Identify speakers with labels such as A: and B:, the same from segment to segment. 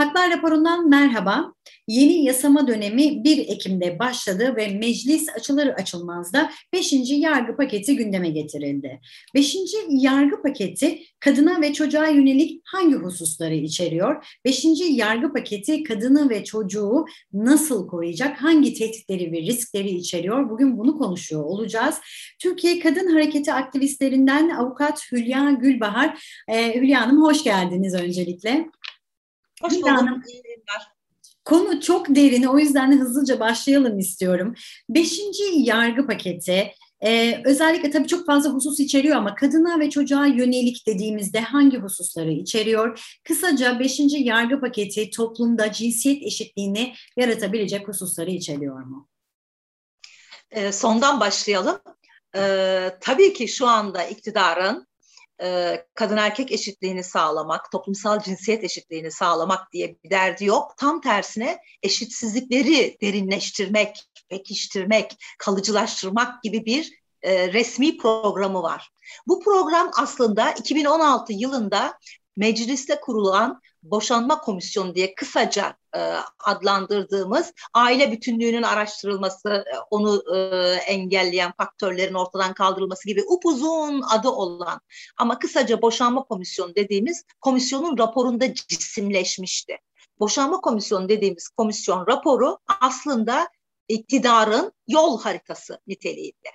A: Haklar raporundan merhaba. Yeni yasama dönemi 1 Ekim'de başladı ve meclis açılır açılmaz da 5. yargı paketi gündeme getirildi. 5. yargı paketi kadına ve çocuğa yönelik hangi hususları içeriyor? 5. yargı paketi kadını ve çocuğu nasıl koruyacak? Hangi tehditleri ve riskleri içeriyor? Bugün bunu konuşuyor olacağız. Türkiye Kadın Hareketi aktivistlerinden avukat Hülya Gülbahar. Ee, Hülya Hanım hoş geldiniz öncelikle.
B: Hoş bulduk. Hanım,
A: Konu çok derin o yüzden de hızlıca başlayalım istiyorum. Beşinci yargı paketi ee, özellikle tabii çok fazla husus içeriyor ama kadına ve çocuğa yönelik dediğimizde hangi hususları içeriyor? Kısaca beşinci yargı paketi toplumda cinsiyet eşitliğini yaratabilecek hususları içeriyor mu?
B: E, sondan başlayalım. E, tabii ki şu anda iktidarın kadın erkek eşitliğini sağlamak, toplumsal cinsiyet eşitliğini sağlamak diye bir derdi yok. Tam tersine eşitsizlikleri derinleştirmek, pekiştirmek, kalıcılaştırmak gibi bir resmi programı var. Bu program aslında 2016 yılında mecliste kurulan boşanma komisyonu diye kısaca e, adlandırdığımız aile bütünlüğünün araştırılması, e, onu e, engelleyen faktörlerin ortadan kaldırılması gibi upuzun adı olan ama kısaca boşanma komisyonu dediğimiz komisyonun raporunda cisimleşmişti. Boşanma komisyonu dediğimiz komisyon raporu aslında iktidarın yol haritası niteliğinde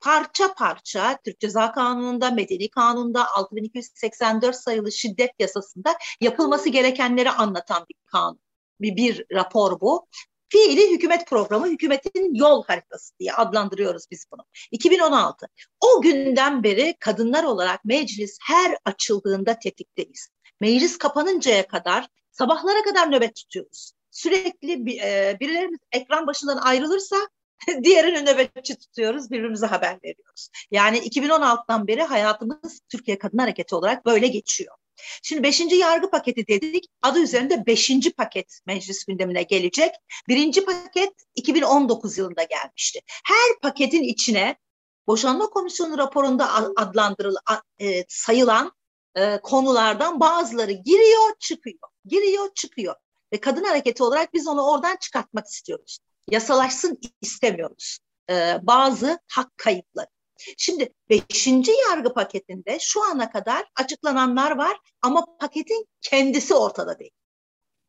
B: parça parça Türk Ceza Kanunu'nda, Medeni Kanun'da, 6284 sayılı şiddet yasasında yapılması gerekenleri anlatan bir kanun. Bir, bir rapor bu. Fiili hükümet programı, hükümetin yol haritası diye adlandırıyoruz biz bunu. 2016. O günden beri kadınlar olarak meclis her açıldığında tetikteyiz. Meclis kapanıncaya kadar sabahlara kadar nöbet tutuyoruz. Sürekli birilerimiz ekran başından ayrılırsa diğerini nöbetçi tutuyoruz, birbirimize haber veriyoruz. Yani 2016'dan beri hayatımız Türkiye Kadın Hareketi olarak böyle geçiyor. Şimdi beşinci yargı paketi dedik. Adı üzerinde beşinci paket meclis gündemine gelecek. Birinci paket 2019 yılında gelmişti. Her paketin içine boşanma komisyonu raporunda adlandırılan, e, sayılan e, konulardan bazıları giriyor, çıkıyor. Giriyor, çıkıyor. Ve kadın hareketi olarak biz onu oradan çıkartmak istiyoruz yasalaşsın istemiyoruz. Ee, bazı hak kayıpları. Şimdi beşinci yargı paketinde şu ana kadar açıklananlar var ama paketin kendisi ortada değil.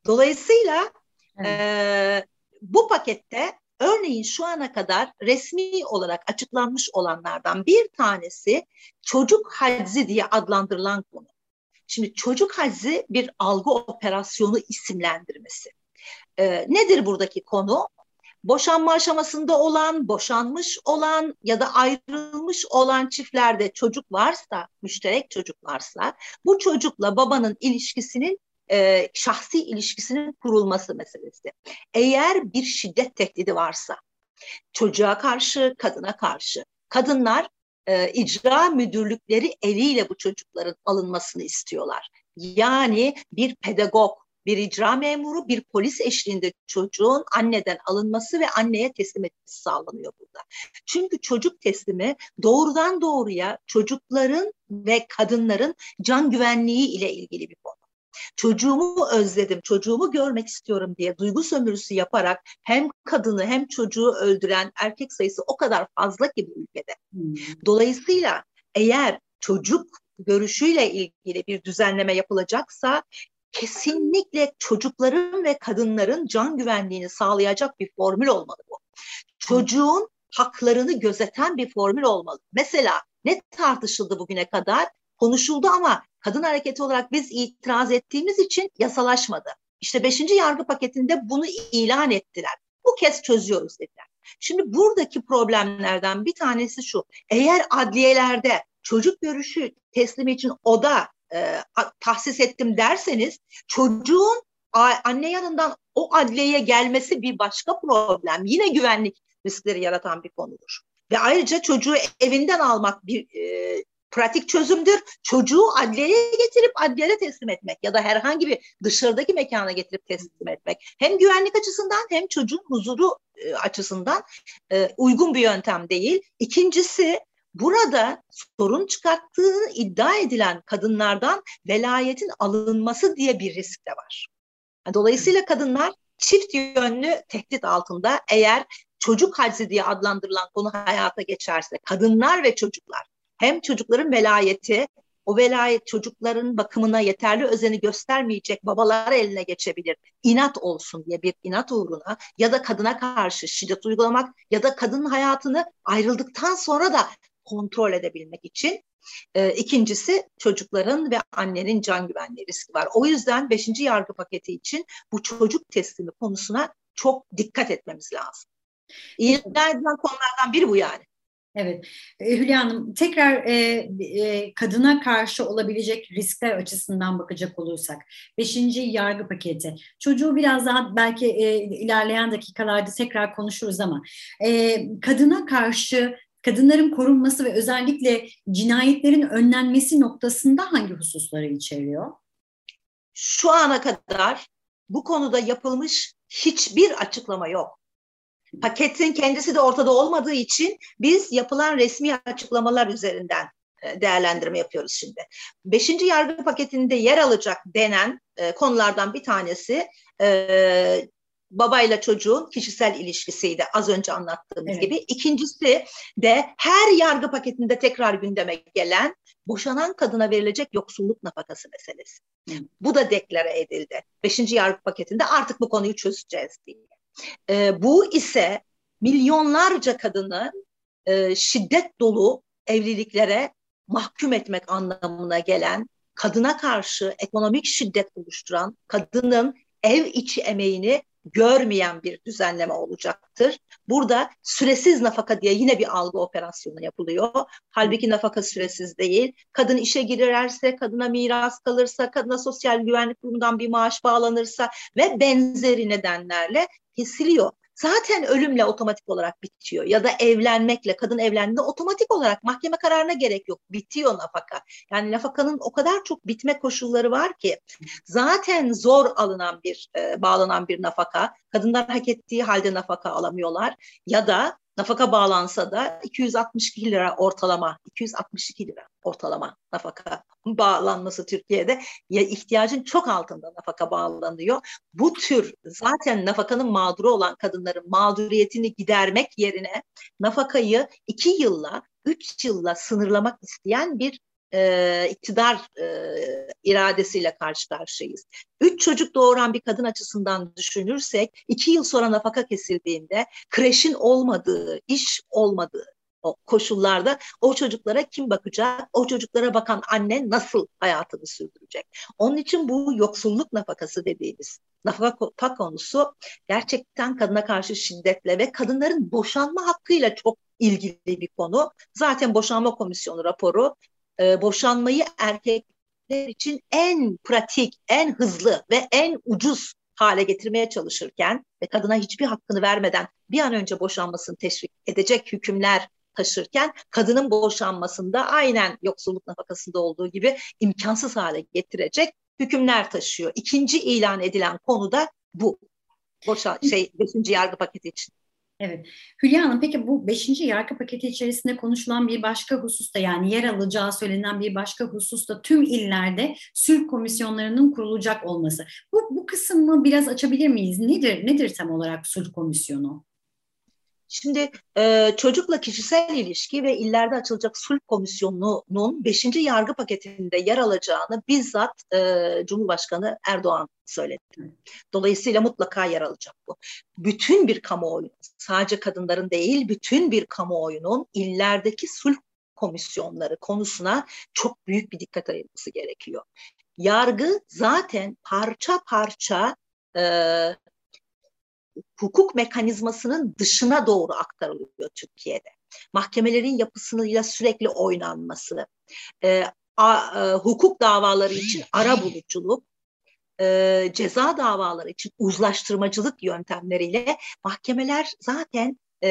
B: Dolayısıyla evet. e, bu pakette örneğin şu ana kadar resmi olarak açıklanmış olanlardan bir tanesi çocuk haczi diye adlandırılan konu. Şimdi çocuk haczi bir algı operasyonu isimlendirmesi. E, nedir buradaki konu? Boşanma aşamasında olan, boşanmış olan ya da ayrılmış olan çiftlerde çocuk varsa, müşterek çocuk varsa bu çocukla babanın ilişkisinin e, şahsi ilişkisinin kurulması meselesi. Eğer bir şiddet tehdidi varsa çocuğa karşı, kadına karşı kadınlar e, icra müdürlükleri eliyle bu çocukların alınmasını istiyorlar. Yani bir pedagog, bir icra memuru, bir polis eşliğinde çocuğun anneden alınması ve anneye teslim etmesi sağlanıyor burada. Çünkü çocuk teslimi doğrudan doğruya çocukların ve kadınların can güvenliği ile ilgili bir konu. Çocuğumu özledim, çocuğumu görmek istiyorum diye duygu sömürüsü yaparak hem kadını hem çocuğu öldüren erkek sayısı o kadar fazla ki bu ülkede. Hmm. Dolayısıyla eğer çocuk görüşüyle ilgili bir düzenleme yapılacaksa kesinlikle çocukların ve kadınların can güvenliğini sağlayacak bir formül olmalı bu. Çocuğun haklarını gözeten bir formül olmalı. Mesela ne tartışıldı bugüne kadar? Konuşuldu ama kadın hareketi olarak biz itiraz ettiğimiz için yasalaşmadı. İşte beşinci yargı paketinde bunu ilan ettiler. Bu kez çözüyoruz dediler. Şimdi buradaki problemlerden bir tanesi şu. Eğer adliyelerde çocuk görüşü teslimi için oda e, tahsis ettim derseniz çocuğun anne yanından o adliyeye gelmesi bir başka problem. Yine güvenlik riskleri yaratan bir konudur. Ve ayrıca çocuğu evinden almak bir e, pratik çözümdür. Çocuğu adliyeye getirip adliyede teslim etmek ya da herhangi bir dışarıdaki mekana getirip teslim etmek hem güvenlik açısından hem çocuğun huzuru e, açısından e, uygun bir yöntem değil. İkincisi Burada sorun çıkarttığını iddia edilen kadınlardan velayetin alınması diye bir risk de var. Dolayısıyla kadınlar çift yönlü tehdit altında eğer çocuk haczi diye adlandırılan konu hayata geçerse kadınlar ve çocuklar hem çocukların velayeti o velayet çocukların bakımına yeterli özeni göstermeyecek babalar eline geçebilir. İnat olsun diye bir inat uğruna ya da kadına karşı şiddet uygulamak ya da kadının hayatını ayrıldıktan sonra da kontrol edebilmek için e, ikincisi çocukların ve annenin can güvenliği riski var. O yüzden beşinci yargı paketi için bu çocuk teslimi konusuna çok dikkat etmemiz lazım. İlan edilen konulardan biri bu yani.
A: Evet. E, Hülya Hanım tekrar e, e, kadına karşı olabilecek riskler açısından bakacak olursak. Beşinci yargı paketi. Çocuğu biraz daha belki e, ilerleyen dakikalarda tekrar konuşuruz ama e, kadına karşı kadınların korunması ve özellikle cinayetlerin önlenmesi noktasında hangi hususları içeriyor?
B: Şu ana kadar bu konuda yapılmış hiçbir açıklama yok. Paketin kendisi de ortada olmadığı için biz yapılan resmi açıklamalar üzerinden e, değerlendirme yapıyoruz şimdi. Beşinci yargı paketinde yer alacak denen e, konulardan bir tanesi e, babayla çocuğun kişisel ilişkisiydi az önce anlattığımız evet. gibi. İkincisi de her yargı paketinde tekrar gündeme gelen boşanan kadına verilecek yoksulluk nafakası meselesi. Hı. Bu da deklare edildi. Beşinci yargı paketinde artık bu konuyu çözeceğiz diye. E, bu ise milyonlarca kadını e, şiddet dolu evliliklere mahkum etmek anlamına gelen, kadına karşı ekonomik şiddet oluşturan, kadının ev içi emeğini görmeyen bir düzenleme olacaktır. Burada süresiz nafaka diye yine bir algı operasyonu yapılıyor. Halbuki nafaka süresiz değil. Kadın işe girerse, kadına miras kalırsa, kadına sosyal güvenlik kurumundan bir maaş bağlanırsa ve benzeri nedenlerle kesiliyor zaten ölümle otomatik olarak bitiyor ya da evlenmekle kadın evlendiğinde otomatik olarak mahkeme kararına gerek yok. Bitiyor nafaka. Yani nafakanın o kadar çok bitme koşulları var ki zaten zor alınan bir e, bağlanan bir nafaka. Kadınlar hak ettiği halde nafaka alamıyorlar ya da Nafaka bağlansa da 262 lira ortalama, 262 lira ortalama nafaka bağlanması Türkiye'de ya ihtiyacın çok altında nafaka bağlanıyor. Bu tür zaten nafakanın mağduru olan kadınların mağduriyetini gidermek yerine nafakayı iki yılla, üç yılla sınırlamak isteyen bir e, iktidar e, iradesiyle karşı karşıyayız. Üç çocuk doğuran bir kadın açısından düşünürsek iki yıl sonra nafaka kesildiğinde kreşin olmadığı, iş olmadığı koşullarda o çocuklara kim bakacak? O çocuklara bakan anne nasıl hayatını sürdürecek? Onun için bu yoksulluk nafakası dediğimiz nafaka konusu gerçekten kadına karşı şiddetle ve kadınların boşanma hakkıyla çok ilgili bir konu. Zaten boşanma komisyonu raporu e, boşanmayı erkekler için en pratik, en hızlı ve en ucuz hale getirmeye çalışırken ve kadına hiçbir hakkını vermeden bir an önce boşanmasını teşvik edecek hükümler taşırken kadının boşanmasında aynen yoksulluk nafakasında olduğu gibi imkansız hale getirecek hükümler taşıyor. İkinci ilan edilen konu da bu. Boşa şey 5. yargı paketi için.
A: Evet. Hülya Hanım peki bu beşinci yargı paketi içerisinde konuşulan bir başka hususta yani yer alacağı söylenen bir başka hususta tüm illerde sülh komisyonlarının kurulacak olması. Bu, bu kısmı biraz açabilir miyiz? Nedir, nedir tam olarak sulh komisyonu?
B: Şimdi e, çocukla kişisel ilişki ve illerde açılacak sulh komisyonunun 5. yargı paketinde yer alacağını bizzat e, Cumhurbaşkanı Erdoğan söyledi. Dolayısıyla mutlaka yer alacak bu. Bütün bir kamuoyu, sadece kadınların değil, bütün bir kamuoyunun illerdeki sulh komisyonları konusuna çok büyük bir dikkat ayırması gerekiyor. Yargı zaten parça parça e, hukuk mekanizmasının dışına doğru aktarılıyor Türkiye'de. Mahkemelerin yapısıyla sürekli oynanması, e, a, e, hukuk davaları için ara buluculuk, e, ceza davaları için uzlaştırmacılık yöntemleriyle mahkemeler zaten e,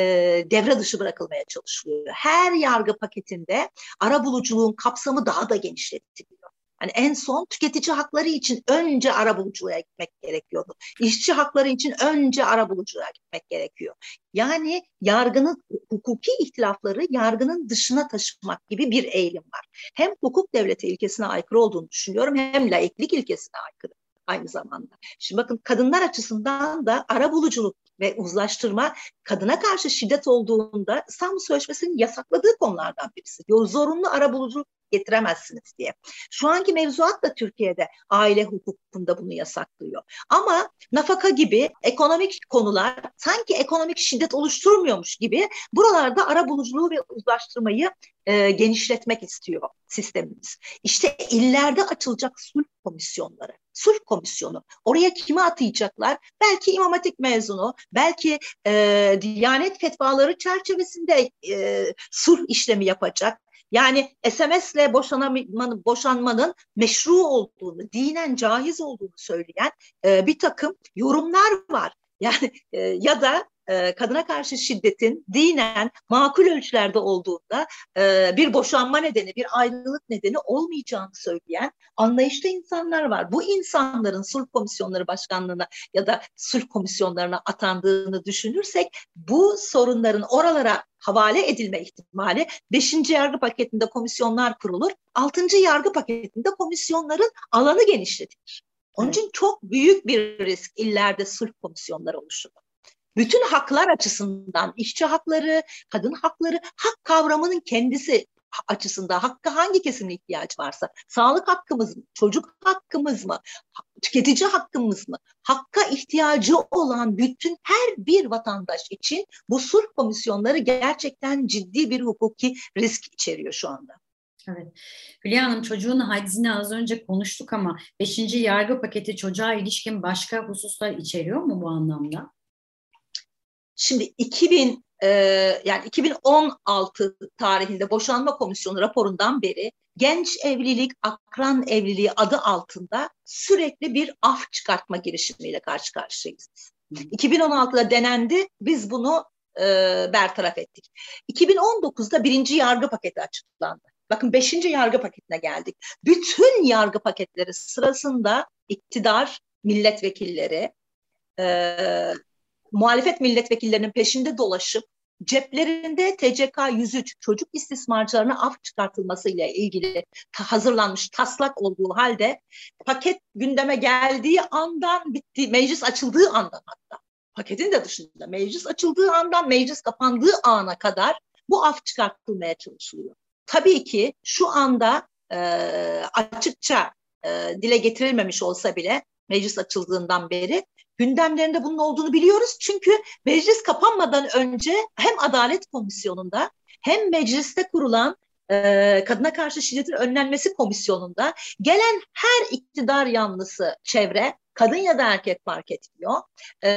B: devre dışı bırakılmaya çalışılıyor. Her yargı paketinde ara buluculuğun kapsamı daha da genişletiliyor. Hani en son tüketici hakları için önce arabuluculuğa gitmek gerekiyordu. İşçi hakları için önce arabuluculuğa gitmek gerekiyor. Yani yargının hukuki ihtilafları yargının dışına taşımak gibi bir eğilim var. Hem hukuk devleti ilkesine aykırı olduğunu düşünüyorum hem laiklik ilkesine aykırı aynı zamanda. Şimdi bakın kadınlar açısından da ara buluculuk ve uzlaştırma kadına karşı şiddet olduğunda İstanbul Sözleşmesi'nin yasakladığı konulardan birisi. Zorunlu ara buluculuk getiremezsiniz diye. Şu anki mevzuat da Türkiye'de aile hukukunda bunu yasaklıyor. Ama nafaka gibi ekonomik konular sanki ekonomik şiddet oluşturmuyormuş gibi buralarda ara buluculuğu ve uzlaştırmayı e, genişletmek istiyor sistemimiz. İşte illerde açılacak sulh komisyonları, sulh komisyonu. Oraya kimi atayacaklar? Belki İmam Hatip mezunu, belki e, Diyanet fetvaları çerçevesinde e, sulh işlemi yapacak yani SMS'le boşanmanın, boşanmanın meşru olduğunu, dinen caiz olduğunu söyleyen e, bir takım yorumlar var. Yani e, ya da e, kadına karşı şiddetin dinen makul ölçülerde olduğunda e, bir boşanma nedeni, bir ayrılık nedeni olmayacağını söyleyen anlayışta insanlar var. Bu insanların sulh komisyonları başkanlığına ya da sulh komisyonlarına atandığını düşünürsek bu sorunların oralara havale edilme ihtimali 5. yargı paketinde komisyonlar kurulur. 6. yargı paketinde komisyonların alanı genişletilir. Onun için çok büyük bir risk illerde sulh komisyonları oluşur bütün haklar açısından, işçi hakları, kadın hakları, hak kavramının kendisi açısından hakkı hangi kesimin ihtiyaç varsa, sağlık hakkımız mı, çocuk hakkımız mı, tüketici hakkımız mı, hakka ihtiyacı olan bütün her bir vatandaş için bu sulh komisyonları gerçekten ciddi bir hukuki risk içeriyor şu anda.
A: Evet. Hülya Hanım çocuğun hadisini az önce konuştuk ama 5. yargı paketi çocuğa ilişkin başka hususlar içeriyor mu bu anlamda?
B: Şimdi 2000 e, yani 2016 tarihinde boşanma komisyonu raporundan beri genç evlilik, akran evliliği adı altında sürekli bir af çıkartma girişimiyle karşı karşıyayız. 2016'da denendi, biz bunu e, bertaraf ettik. 2019'da birinci yargı paketi açıklandı. Bakın beşinci yargı paketine geldik. Bütün yargı paketleri sırasında iktidar milletvekilleri, e, muhalefet milletvekillerinin peşinde dolaşıp ceplerinde TCK 103 çocuk istismarcılarına af çıkartılması ile ilgili hazırlanmış taslak olduğu halde paket gündeme geldiği andan bitti, meclis açıldığı andan hatta paketin de dışında meclis açıldığı andan meclis kapandığı ana kadar bu af çıkartılmaya çalışılıyor. Tabii ki şu anda e, açıkça e, dile getirilmemiş olsa bile meclis açıldığından beri gündemlerinde bunun olduğunu biliyoruz. Çünkü meclis kapanmadan önce hem Adalet Komisyonu'nda hem mecliste kurulan e, kadına karşı şiddetin önlenmesi komisyonunda gelen her iktidar yanlısı çevre kadın ya da erkek fark etmiyor. E,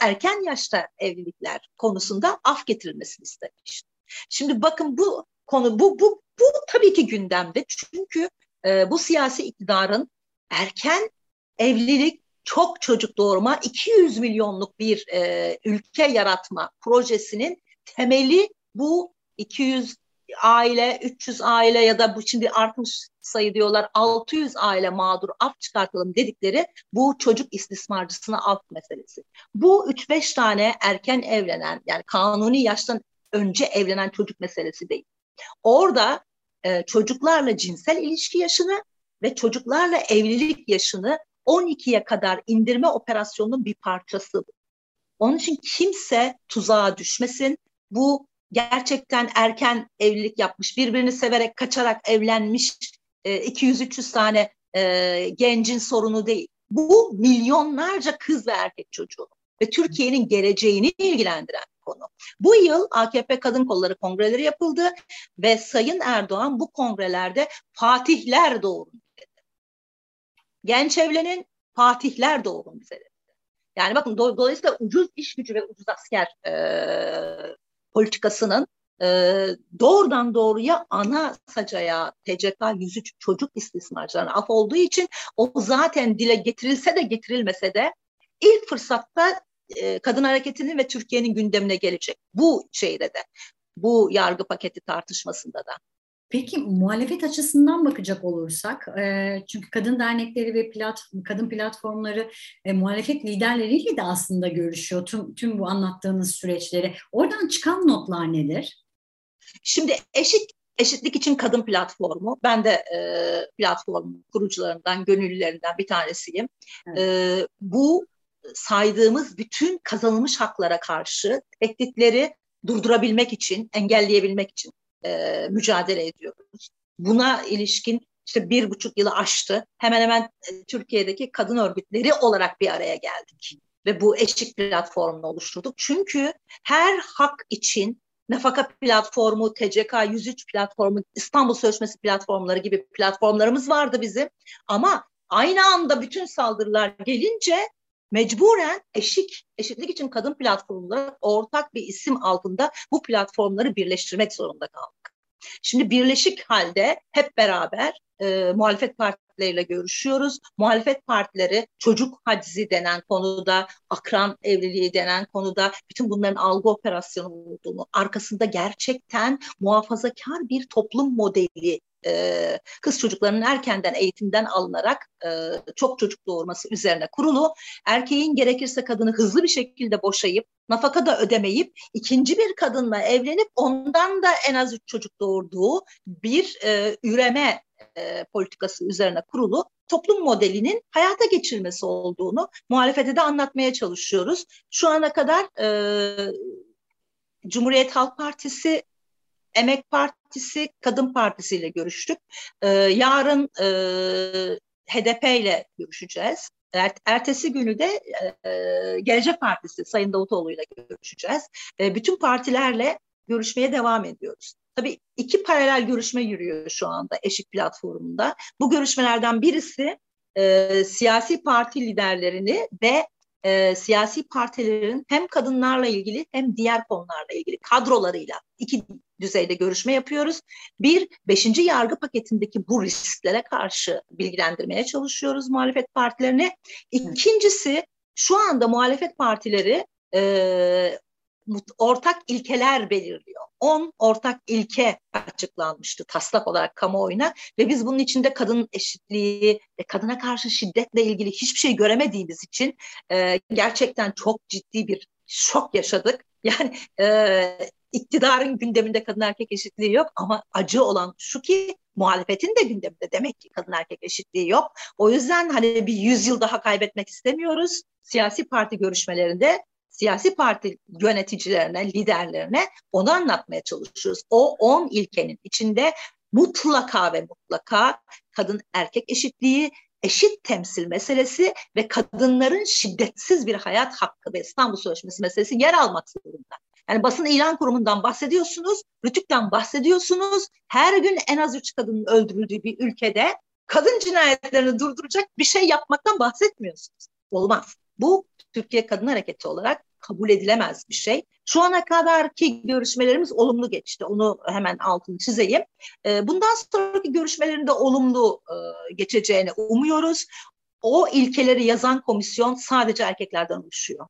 B: erken yaşta evlilikler konusunda af getirilmesini istemiş. Şimdi bakın bu konu bu bu bu tabii ki gündemde çünkü e, bu siyasi iktidarın erken evlilik çok çocuk doğurma 200 milyonluk bir e, ülke yaratma projesinin temeli bu 200 aile, 300 aile ya da bu şimdi artmış sayı diyorlar 600 aile mağdur af çıkartalım dedikleri bu çocuk istismarcısına af meselesi. Bu 3-5 tane erken evlenen yani kanuni yaştan önce evlenen çocuk meselesi değil. Orada e, çocuklarla cinsel ilişki yaşını ve çocuklarla evlilik yaşını 12'ye kadar indirme operasyonunun bir parçası. Onun için kimse tuzağa düşmesin. Bu gerçekten erken evlilik yapmış, birbirini severek kaçarak evlenmiş e, 200-300 tane e, gencin sorunu değil. Bu milyonlarca kız ve erkek çocuğu ve Türkiye'nin geleceğini ilgilendiren konu. Bu yıl AKP Kadın Kolları Kongreleri yapıldı ve Sayın Erdoğan bu kongrelerde Fatihler doğurun genç evlenin, fatihler doğurun bize dedi. Yani bakın do dolayısıyla ucuz iş gücü ve ucuz asker e, politikasının e, doğrudan doğruya ana sacaya TCK 103 çocuk istismarcılarına af olduğu için o zaten dile getirilse de getirilmese de ilk fırsatta e, kadın hareketinin ve Türkiye'nin gündemine gelecek. Bu şeyde de bu yargı paketi tartışmasında da.
A: Peki muhalefet açısından bakacak olursak, e, çünkü kadın dernekleri ve plat, kadın platformları e, muhalefet liderleriyle de aslında görüşüyor tüm, tüm bu anlattığınız süreçleri. Oradan çıkan notlar nedir?
B: Şimdi eşit Eşitlik için Kadın Platformu. Ben de e, platform kurucularından, gönüllülerinden bir tanesiyim. Evet. E, bu saydığımız bütün kazanılmış haklara karşı tehditleri durdurabilmek için, engelleyebilmek için e, mücadele ediyoruz. Buna ilişkin işte bir buçuk yılı aştı. Hemen hemen e, Türkiye'deki kadın örgütleri olarak bir araya geldik. Ve bu eşik platformunu oluşturduk. Çünkü her hak için Nafaka platformu, TCK 103 platformu, İstanbul Sözleşmesi platformları gibi platformlarımız vardı bizim. Ama aynı anda bütün saldırılar gelince mecburen eşik, eşitlik için kadın platformları ortak bir isim altında bu platformları birleştirmek zorunda kaldık. Şimdi birleşik halde hep beraber e, muhalefet partileriyle görüşüyoruz. Muhalefet partileri çocuk hacizi denen konuda, akran evliliği denen konuda bütün bunların algı operasyonu olduğunu, arkasında gerçekten muhafazakar bir toplum modeli e, kız çocuklarının erkenden eğitimden alınarak e, çok çocuk doğurması üzerine kurulu. Erkeğin gerekirse kadını hızlı bir şekilde boşayıp nafaka da ödemeyip ikinci bir kadınla evlenip ondan da en az üç çocuk doğurduğu bir e, üreme e, politikası üzerine kurulu toplum modelinin hayata geçirmesi olduğunu muhalefete de anlatmaya çalışıyoruz. Şu ana kadar e, Cumhuriyet Halk Partisi Emek Partisi, Kadın Partisi ile görüştük. E, yarın e, HDP ile görüşeceğiz. Er, ertesi günü de e, Gelecek Partisi Sayın Davutoğlu ile görüşeceğiz. E, bütün partilerle görüşmeye devam ediyoruz. Tabii iki paralel görüşme yürüyor şu anda Eşik platformunda. Bu görüşmelerden birisi e, siyasi parti liderlerini ve e, siyasi partilerin hem kadınlarla ilgili hem diğer konularla ilgili kadrolarıyla iki düzeyde görüşme yapıyoruz. Bir, beşinci yargı paketindeki bu risklere karşı bilgilendirmeye çalışıyoruz muhalefet partilerini. İkincisi, şu anda muhalefet partileri e, ortak ilkeler belirliyor. 10 ortak ilke açıklanmıştı taslak olarak kamuoyuna ve biz bunun içinde kadın eşitliği kadına karşı şiddetle ilgili hiçbir şey göremediğimiz için e, gerçekten çok ciddi bir şok yaşadık. Yani e, iktidarın gündeminde kadın erkek eşitliği yok ama acı olan şu ki muhalefetin de gündeminde demek ki kadın erkek eşitliği yok. O yüzden hani bir yüzyıl daha kaybetmek istemiyoruz. Siyasi parti görüşmelerinde siyasi parti yöneticilerine, liderlerine onu anlatmaya çalışıyoruz. O 10 ilkenin içinde mutlaka ve mutlaka kadın erkek eşitliği, eşit temsil meselesi ve kadınların şiddetsiz bir hayat hakkı ve İstanbul Sözleşmesi meselesi yer almak zorunda. Yani basın ilan kurumundan bahsediyorsunuz, Rütük'ten bahsediyorsunuz. Her gün en az üç kadının öldürüldüğü bir ülkede kadın cinayetlerini durduracak bir şey yapmaktan bahsetmiyorsunuz. Olmaz. Bu Türkiye Kadın Hareketi olarak kabul edilemez bir şey. Şu ana kadarki görüşmelerimiz olumlu geçti. Onu hemen altını çizeyim. Ee, bundan sonraki görüşmelerinde olumlu e, geçeceğini umuyoruz. O ilkeleri yazan komisyon sadece erkeklerden oluşuyor.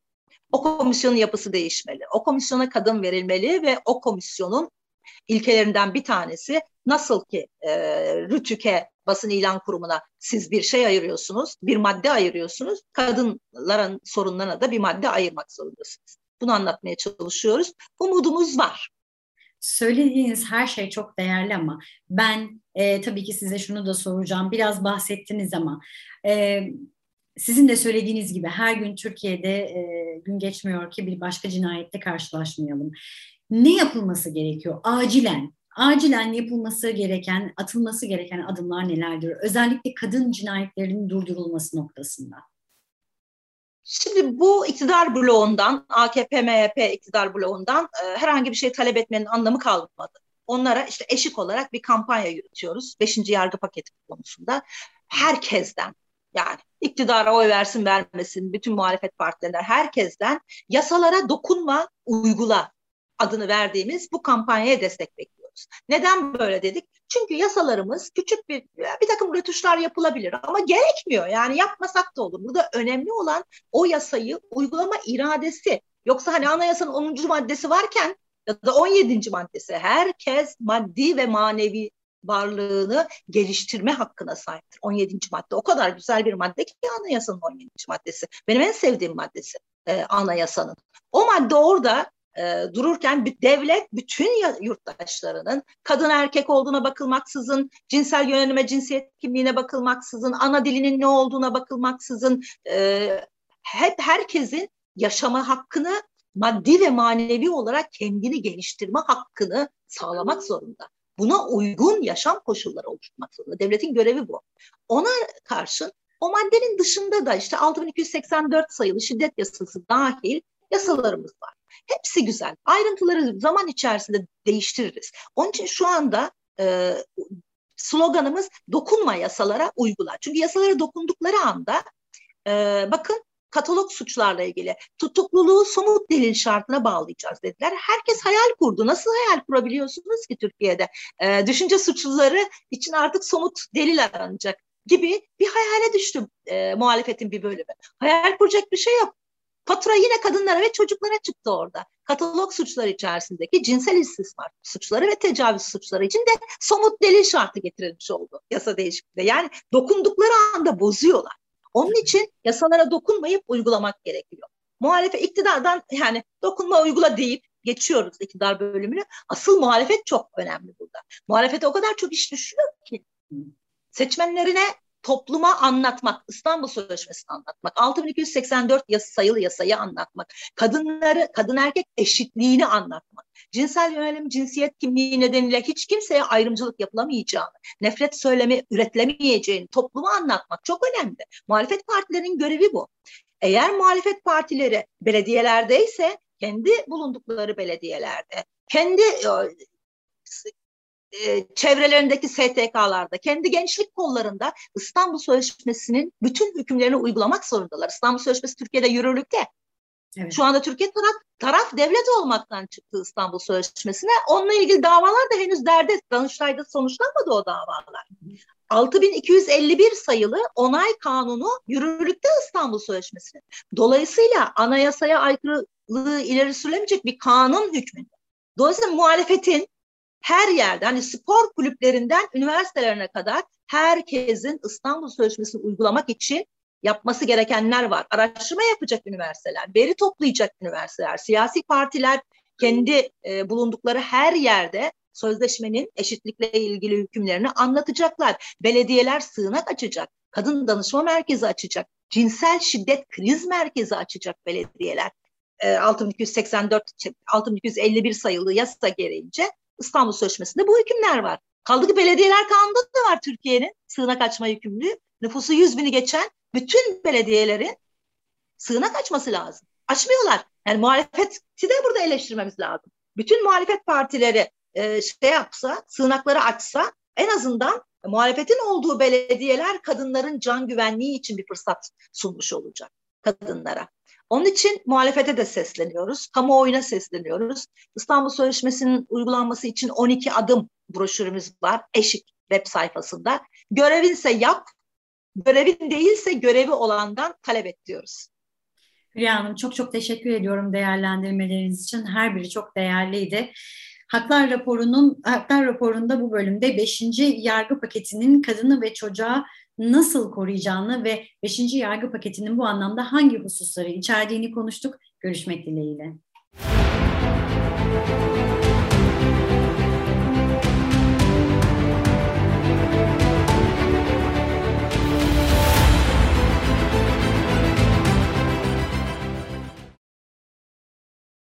B: O komisyonun yapısı değişmeli. O komisyona kadın verilmeli ve o komisyonun ilkelerinden bir tanesi nasıl ki e, Rütük'e basın ilan kurumuna siz bir şey ayırıyorsunuz, bir madde ayırıyorsunuz. Kadınların sorunlarına da bir madde ayırmak zorundasınız. Bunu anlatmaya çalışıyoruz. Umudumuz var.
A: Söylediğiniz her şey çok değerli ama ben e, tabii ki size şunu da soracağım. Biraz bahsettiniz ama e, sizin de söylediğiniz gibi her gün Türkiye'de e, gün geçmiyor ki bir başka cinayette karşılaşmayalım. Ne yapılması gerekiyor acilen? acilen yapılması gereken, atılması gereken adımlar nelerdir? Özellikle kadın cinayetlerinin durdurulması noktasında.
B: Şimdi bu iktidar bloğundan, AKP, MHP iktidar bloğundan e, herhangi bir şey talep etmenin anlamı kalmadı. Onlara işte eşik olarak bir kampanya yürütüyoruz. Beşinci yargı paketi konusunda. Herkesten yani iktidara oy versin vermesin bütün muhalefet partilerinden herkesten yasalara dokunma uygula adını verdiğimiz bu kampanyaya destek bekliyoruz. Neden böyle dedik? Çünkü yasalarımız küçük bir bir takım rötuşlar yapılabilir ama gerekmiyor. Yani yapmasak da olur. Burada önemli olan o yasayı uygulama iradesi. Yoksa hani anayasanın 10. maddesi varken ya da 17. maddesi herkes maddi ve manevi varlığını geliştirme hakkına sahiptir. 17. madde o kadar güzel bir madde ki anayasanın 17. maddesi. Benim en sevdiğim maddesi e, anayasanın. O madde orada e, dururken devlet bütün yurttaşlarının kadın erkek olduğuna bakılmaksızın, cinsel yönelime, cinsiyet kimliğine bakılmaksızın, ana dilinin ne olduğuna bakılmaksızın e, hep herkesin yaşama hakkını maddi ve manevi olarak kendini geliştirme hakkını sağlamak zorunda. Buna uygun yaşam koşulları oluşturmak zorunda. Devletin görevi bu. Ona karşın o maddenin dışında da işte 6284 sayılı şiddet yasası dahil yasalarımız var. Hepsi güzel. Ayrıntıları zaman içerisinde değiştiririz. Onun için şu anda e, sloganımız dokunma yasalara uygula. Çünkü yasalara dokundukları anda e, bakın katalog suçlarla ilgili tutukluluğu somut delil şartına bağlayacağız dediler. Herkes hayal kurdu. Nasıl hayal kurabiliyorsunuz ki Türkiye'de? E, düşünce suçluları için artık somut delil aranacak gibi bir hayale düştü e, muhalefetin bir bölümü. Hayal kuracak bir şey yok. Fatura yine kadınlara ve çocuklara çıktı orada. Katalog suçları içerisindeki cinsel istismar suçları ve tecavüz suçları için de somut delil şartı getirilmiş oldu yasa değişikliğinde. Yani dokundukları anda bozuyorlar. Onun için yasalara dokunmayıp uygulamak gerekiyor. Muhalefet iktidardan yani dokunma uygula deyip geçiyoruz iktidar bölümünü. Asıl muhalefet çok önemli burada. Muhalefete o kadar çok iş düşüyor ki seçmenlerine topluma anlatmak, İstanbul Sözleşmesi'ni anlatmak, 6284 yasa, sayılı yasayı anlatmak, kadınları, kadın erkek eşitliğini anlatmak, cinsel yönelim, cinsiyet kimliği nedeniyle hiç kimseye ayrımcılık yapılamayacağını, nefret söylemi üretilemeyeceğini topluma anlatmak çok önemli. Muhalefet partilerinin görevi bu. Eğer muhalefet partileri belediyelerdeyse kendi bulundukları belediyelerde, kendi e, çevrelerindeki STK'larda, kendi gençlik kollarında İstanbul Sözleşmesi'nin bütün hükümlerini uygulamak zorundalar. İstanbul Sözleşmesi Türkiye'de yürürlükte. Evet. Şu anda Türkiye taraf, taraf devlet olmaktan çıktı İstanbul Sözleşmesi'ne. Onunla ilgili davalar da henüz derde, Danıştay'da sonuçlanmadı o davalar. 6251 sayılı onay kanunu yürürlükte İstanbul Sözleşmesi. Dolayısıyla anayasaya aykırılığı ileri sürülemeyecek bir kanun hükmünde. Dolayısıyla muhalefetin her yerde hani spor kulüplerinden üniversitelerine kadar herkesin İstanbul Sözleşmesi'ni uygulamak için yapması gerekenler var. Araştırma yapacak üniversiteler, veri toplayacak üniversiteler, siyasi partiler kendi e, bulundukları her yerde sözleşmenin eşitlikle ilgili hükümlerini anlatacaklar. Belediyeler sığınak açacak, kadın danışma merkezi açacak, cinsel şiddet kriz merkezi açacak belediyeler. E, 6284 6251 sayılı yasa gereğince İstanbul Sözleşmesi'nde bu hükümler var. Kaldı ki belediyeler kanunda da var Türkiye'nin sığınak açma yükümlülüğü. Nüfusu 100 bini geçen bütün belediyelerin sığınak açması lazım. Açmıyorlar. Yani muhalefeti de burada eleştirmemiz lazım. Bütün muhalefet partileri e, şey yapsa, sığınakları açsa en azından muhalefetin olduğu belediyeler kadınların can güvenliği için bir fırsat sunmuş olacak kadınlara. Onun için muhalefete de sesleniyoruz, kamuoyuna sesleniyoruz. İstanbul Sözleşmesi'nin uygulanması için 12 adım broşürümüz var Eşik web sayfasında. Görevinse yap, görevin değilse görevi olandan talep et diyoruz.
A: Hülya Hanım çok çok teşekkür ediyorum değerlendirmeleriniz için. Her biri çok değerliydi. Haklar raporunun Haklar raporunda bu bölümde 5. yargı paketinin kadını ve çocuğa nasıl koruyacağını ve 5. yargı paketinin bu anlamda hangi hususları içerdiğini konuştuk. Görüşmek dileğiyle.